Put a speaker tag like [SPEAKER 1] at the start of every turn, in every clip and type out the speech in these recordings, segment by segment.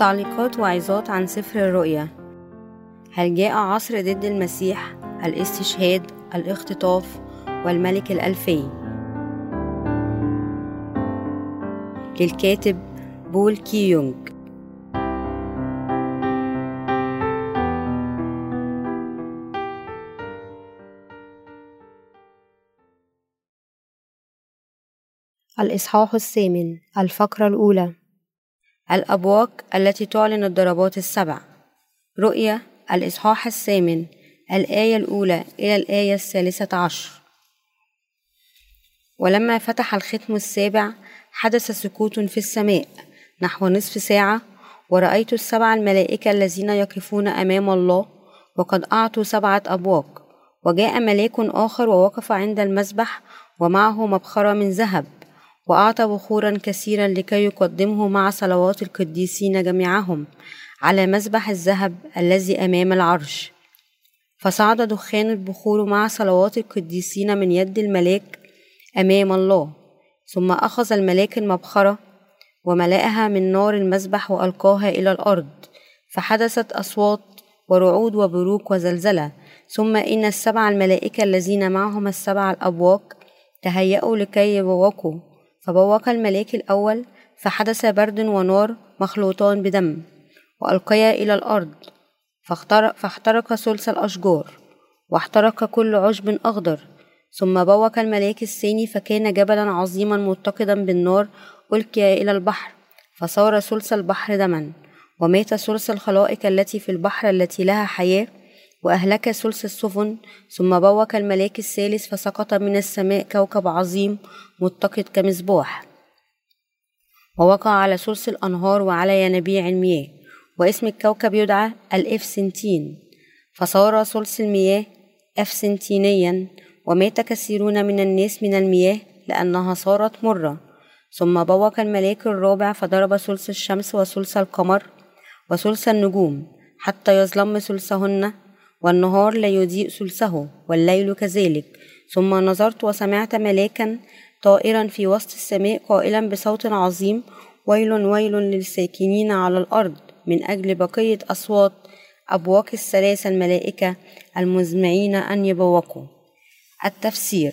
[SPEAKER 1] تعليقات وعظات عن سفر الرؤيا. هل جاء عصر ضد المسيح الاستشهاد الاختطاف والملك الألفي؟ للكاتب بول كي يونغ. الإصحاح الثامن الفقرة الأولى. الأبواق التي تعلن الضربات السبع. رؤية الإصحاح الثامن الآية الأولى إلى الآية الثالثة عشر. ولما فتح الختم السابع حدث سكوت في السماء نحو نصف ساعة ورأيت السبع الملائكة الذين يقفون أمام الله وقد أعطوا سبعة أبواق وجاء ملاك آخر ووقف عند المسبح ومعه مبخرة من ذهب. وأعطى بخورا كثيرا لكي يقدمه مع صلوات القديسين جميعهم على مذبح الذهب الذي أمام العرش. فصعد دخان البخور مع صلوات القديسين من يد الملاك أمام الله ثم أخذ الملاك المبخرة وملأها من نار المذبح وألقاها إلى الأرض فحدثت أصوات ورعود وبروق وزلزلة. ثم إن السبع الملائكة الذين معهم السبع الأبواق تهيأوا لكي يبوقوا فبوق الملاك الأول فحدث برد ونار مخلوطان بدم وألقيا إلى الأرض فاخترق, فاحترق ثلث الأشجار واحترق كل عشب أخضر. ثم بوق الملاك الثاني فكان جبلا عظيما متقدا بالنار ألقي إلى البحر فصار ثلث البحر دما ومات ثلث الخلائق التي في البحر التي لها حياة. وأهلك ثلث السفن ثم بوق الملاك الثالث فسقط من السماء كوكب عظيم متقد كمصباح. ووقع على ثلث الأنهار وعلى ينابيع المياه واسم الكوكب يدعى الأفسنتين. فصار ثلث المياه أفسنتينا ومات كثيرون من الناس من المياه لأنها صارت مرة. ثم بوق الملاك الرابع فضرب ثلث الشمس وثلث القمر وثلث النجوم حتى يظلم ثلثهن والنهار لا يضيء ثلثه والليل كذلك. ثم نظرت وسمعت ملاكا طائرا في وسط السماء قائلا بصوت عظيم ويل ويل للساكنين على الأرض. من أجل بقية أصوات أبواق الثلاثة الملائكة المزمعين أن يبوقوا. التفسير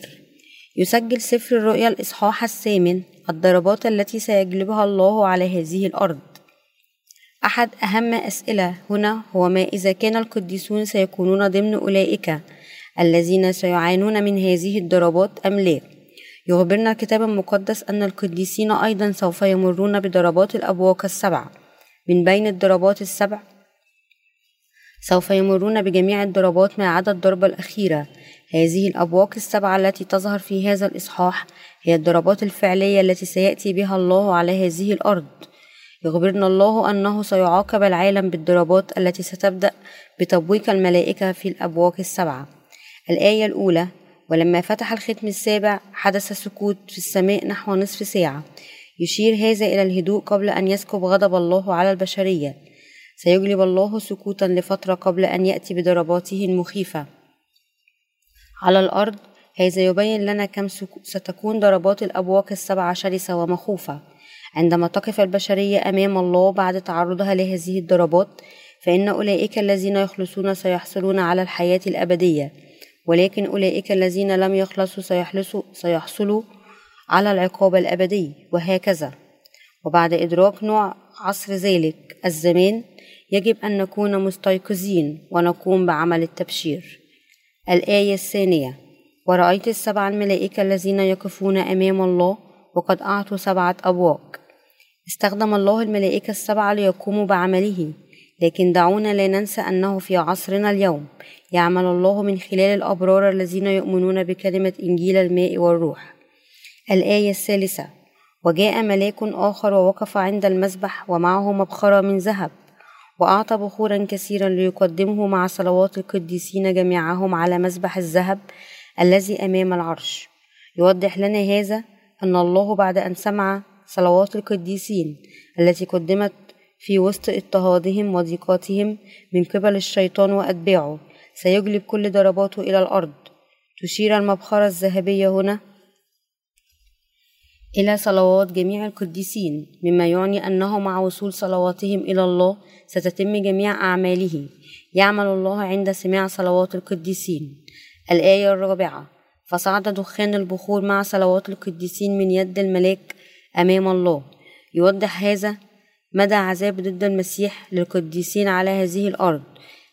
[SPEAKER 1] يسجل سفر الرؤيا الإصحاح الثامن الضربات التي سيجلبها الله على هذه الأرض. أحد أهم أسئلة. هنا هو ما إذا كان القديسون سيكونون ضمن أولئك الذين سيعانون من هذه الضربات أم لا. يخبرنا الكتاب المقدس أن القديسين أيضا سوف يمرون بضربات الأبواق السبع. من بين الضربات السبع؟ سوف يمرون بجميع الضربات ما عدا الضربة الأخيرة. هذه الأبواق السبعة التي تظهر في هذا الإصحاح هي الضربات الفعلية التي سيأتي بها الله على هذه الأرض. يخبرنا الله أنه سيعاقب العالم بالضربات التي ستبدأ بتبويق الملائكة في الأبواق السبعة. الآية الأولى ولما فتح الختم السابع حدث سكوت في السماء نحو نصف ساعة. يشير هذا إلى الهدوء قبل أن يسكب غضب الله على البشرية. سيجلب الله سكوتا لفترة قبل أن يأتي بضرباته المخيفة. على الأرض هذا يبين لنا كم ستكون ضربات الأبواق السبعة شرسة ومخوفة عندما تقف البشرية أمام الله بعد تعرضها لهذه الضربات فإن أولئك الذين يخلصون سيحصلون على الحياة الأبدية ولكن أولئك الذين لم يخلصوا سيحلصوا سيحصلوا على العقاب الأبدي وهكذا. وبعد إدراك نوع عصر ذلك الزمان يجب أن نكون مستيقظين ونقوم بعمل التبشير. الآية الثانية ورأيت السبع الملائكة الذين يقفون أمام الله وقد أعطوا سبعة أبواق. استخدم الله الملائكة السبعة ليقوموا بعمله لكن دعونا لا ننسى أنه في عصرنا اليوم يعمل الله من خلال الأبرار الذين يؤمنون بكلمة إنجيل الماء والروح. الآية الثالثة وجاء ملاك آخر ووقف عند المسبح ومعه مبخرة من ذهب وأعطى بخورا كثيرا ليقدمه مع صلوات القديسين جميعهم على مسبح الذهب الذي أمام العرش. يوضح لنا هذا أن الله بعد أن سمع صلوات القديسين التي قدمت في وسط اضطهادهم وضيقاتهم من قبل الشيطان وأتباعه سيجلب كل ضرباته إلى الأرض. تشير المبخرة الذهبية هنا إلى صلوات جميع القديسين مما يعني أنه مع وصول صلواتهم إلى الله ستتم جميع أعماله. يعمل الله عند سماع صلوات القديسين. الآية الرابعة فصعد دخان البخور مع صلوات القديسين من يد الملاك أمام الله. يوضح هذا مدى عذاب ضد المسيح للقديسين على هذه الأرض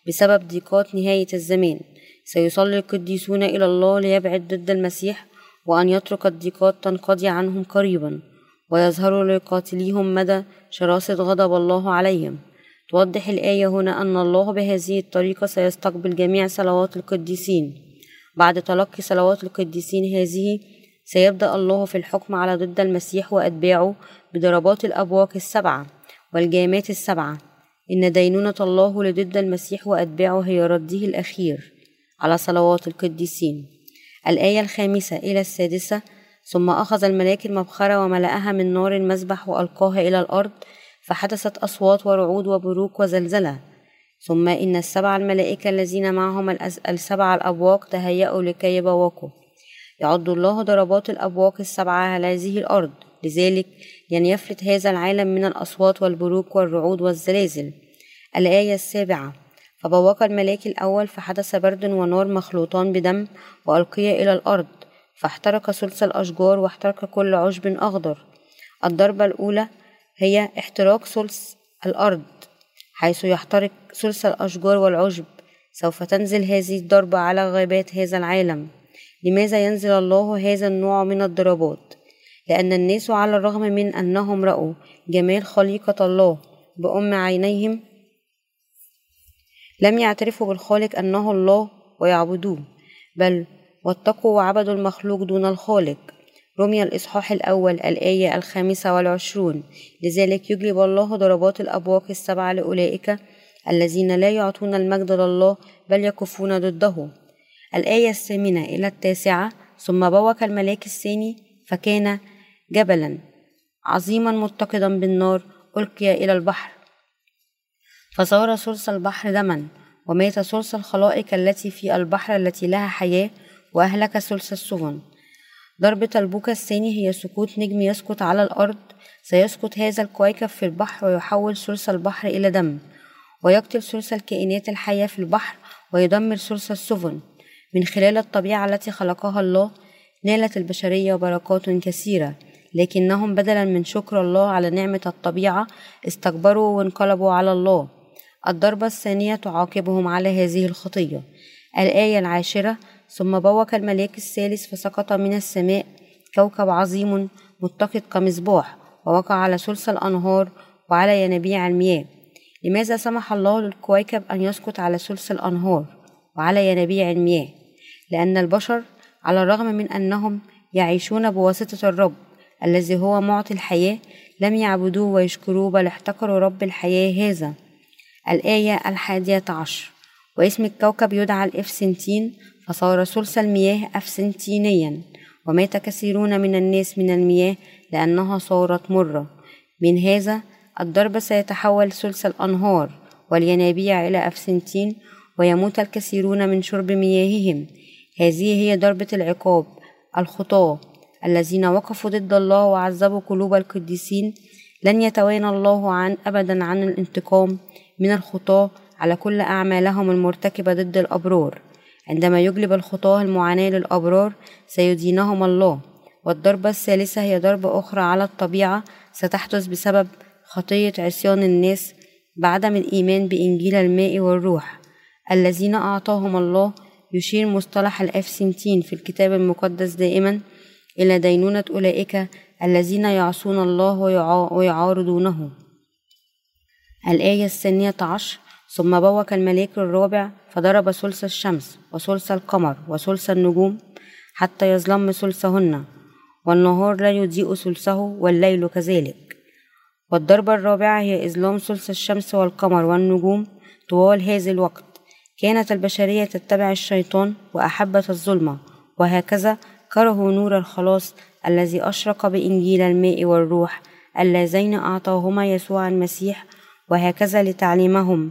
[SPEAKER 1] بسبب ضيقات نهاية الزمان. سيصلي القديسون إلى الله ليبعد ضد المسيح وأن يترك الضيقات تنقضي عنهم قريبا ويظهر لقاتليهم مدى شراسة غضب الله عليهم. توضح الآية هنا أن الله بهذه الطريقة سيستقبل جميع صلوات القديسين. بعد تلقي صلوات القديسين هذه سيبدأ الله في الحكم على ضد المسيح وأتباعه بضربات الأبواق السبعة والجامات السبعة. إن دينونة الله لضد المسيح وأتباعه هي رده الأخير على صلوات القديسين. الآية الخامسة إلى السادسة ثم أخذ الملاك المبخرة وملأها من نار المسبح وألقاها إلى الأرض فحدثت أصوات ورعود وبروق وزلزلة. ثم إن السبع الملائكة الذين معهم السبع الأبواق تهيأوا لكي يبوقوا. يعد الله ضربات الأبواق السبعة على هذه الأرض لذلك لن يفلت هذا العالم من الأصوات والبروق والرعود والزلازل. الآية السابعة فبوق الملاك الأول فحدث برد ونار مخلوطان بدم وألقي إلى الأرض فاحترق ثلث الأشجار واحترق كل عشب أخضر. الضربة الأولى هي احتراق ثلث الأرض حيث يحترق ثلث الأشجار والعشب سوف تنزل هذه الضربة على غابات هذا العالم. لماذا ينزل الله هذا النوع من الضربات؟ لأن الناس على الرغم من أنهم رأوا جمال خليقة الله بأم عينيهم لم يعترفوا بالخالق أنه الله ويعبدوه بل واتقوا وعبدوا المخلوق دون الخالق. رمي الإصحاح الأول الآية الخامسة والعشرون. لذلك يجلب الله ضربات الأبواق السبعة لأولئك الذين لا يعطون المجد لله بل يكفون ضده. الآية الثامنة إلى التاسعة ثم بوك الملاك الثاني فكان جبلا عظيما متقدا بالنار ألقي إلى البحر. فصار ثلث البحر دما ومات ثلث الخلائق التي في البحر التي لها حياة وأهلك ثلث السفن. ضربة البوكة الثاني هي سقوط نجم يسقط على الأرض سيسقط هذا الكويكب في البحر ويحول ثلث البحر إلى دم. ويقتل ثلث الكائنات الحية في البحر ويدمر ثلث السفن. من خلال الطبيعة التي خلقها الله نالت البشرية بركات كثيرة لكنهم بدلا من شكر الله على نعمة الطبيعة استكبروا وانقلبوا على الله. الضربة الثانية تعاقبهم على هذه الخطية. الآية العاشرة ثم بوك الملاك الثالث فسقط من السماء كوكب عظيم متقد كمصباح ووقع على ثلث الأنهار وعلى ينابيع المياه. لماذا سمح الله للكويكب أن يسقط على ثلث الأنهار وعلى ينابيع المياه؟ لأن البشر على الرغم من أنهم يعيشون بواسطة الرب الذي هو معطي الحياة لم يعبدوه ويشكروه بل احتقروا رب الحياة هذا. الآية الحادية عشر واسم الكوكب يدعى الإفسنتين فصار ثلث المياه أفسنتينيا. ومات كثيرون من الناس من المياه لأنها صارت مرة. من هذا الضرب سيتحول ثلث الأنهار والينابيع إلى أفسنتين ويموت الكثيرون من شرب مياههم. هذه هي ضربة العقاب الخطاة الذين وقفوا ضد الله وعذبوا قلوب القديسين. لن يتوانى الله عن أبدا عن الانتقام من الخطاة على كل أعمالهم المرتكبة ضد الأبرار. عندما يجلب الخطاة المعاناة للأبرار سيدينهم الله. والضربة الثالثة هي ضربة أخرى على الطبيعة ستحدث بسبب خطية عصيان الناس بعدم الإيمان بإنجيل الماء والروح الذين أعطاهم الله يشير مصطلح الأفسنتين في الكتاب المقدس دائما إلى دينونة أولئك الذين يعصون الله ويعارضونه. الآية الثانية عشر ثم بوك الملاك الرابع فضرب ثلث الشمس وثلث القمر وثلث النجوم حتى يظلم ثلثهن والنهار لا يضيء ثلثه والليل كذلك. والضربة الرابعة هي إظلام ثلث الشمس والقمر والنجوم طوال هذا الوقت. كانت البشرية تتبع الشيطان وأحبت الظلمة وهكذا كرهوا نور الخلاص الذي أشرق بإنجيل الماء والروح اللذين أعطاهما يسوع المسيح وهكذا لتعليمهم.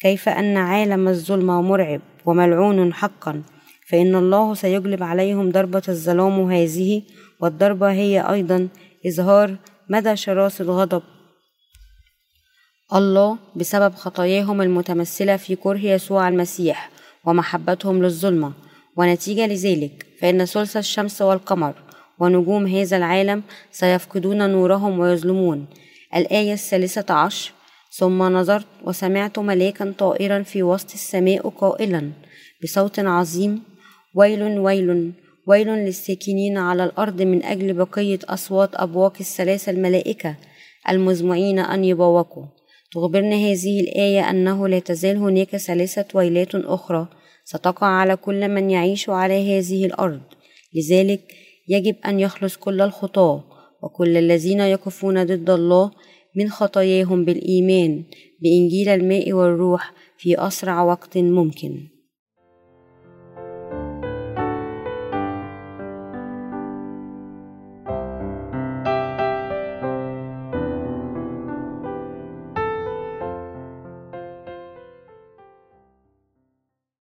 [SPEAKER 1] كيف أن عالم الظلمة مرعب وملعون حقا فإن الله سيجلب عليهم ضربة الظلام هذه والضربة هي أيضا إظهار مدى شراسة غضب الله بسبب خطاياهم المتمثلة في كره يسوع المسيح ومحبتهم للظلمة. ونتيجة لذلك فإن ثلث الشمس والقمر ونجوم هذا العالم سيفقدون نورهم ويظلمون. الآية الثالثة عشر ثم نظرت وسمعت ملاكا طائرا في وسط السماء قائلا بصوت عظيم ويل ويل ويل للساكنين على الأرض من أجل بقية أصوات أبواق الثلاثة الملائكة المزمعين أن يبوقوا. تخبرنا هذه الآية أنه لا تزال هناك ثلاثة ويلات أخرى ستقع على كل من يعيش على هذه الأرض. لذلك يجب أن يخلص كل الخطاة وكل الذين يقفون ضد الله من خطاياهم بالإيمان بإنجيل الماء والروح في أسرع وقت ممكن.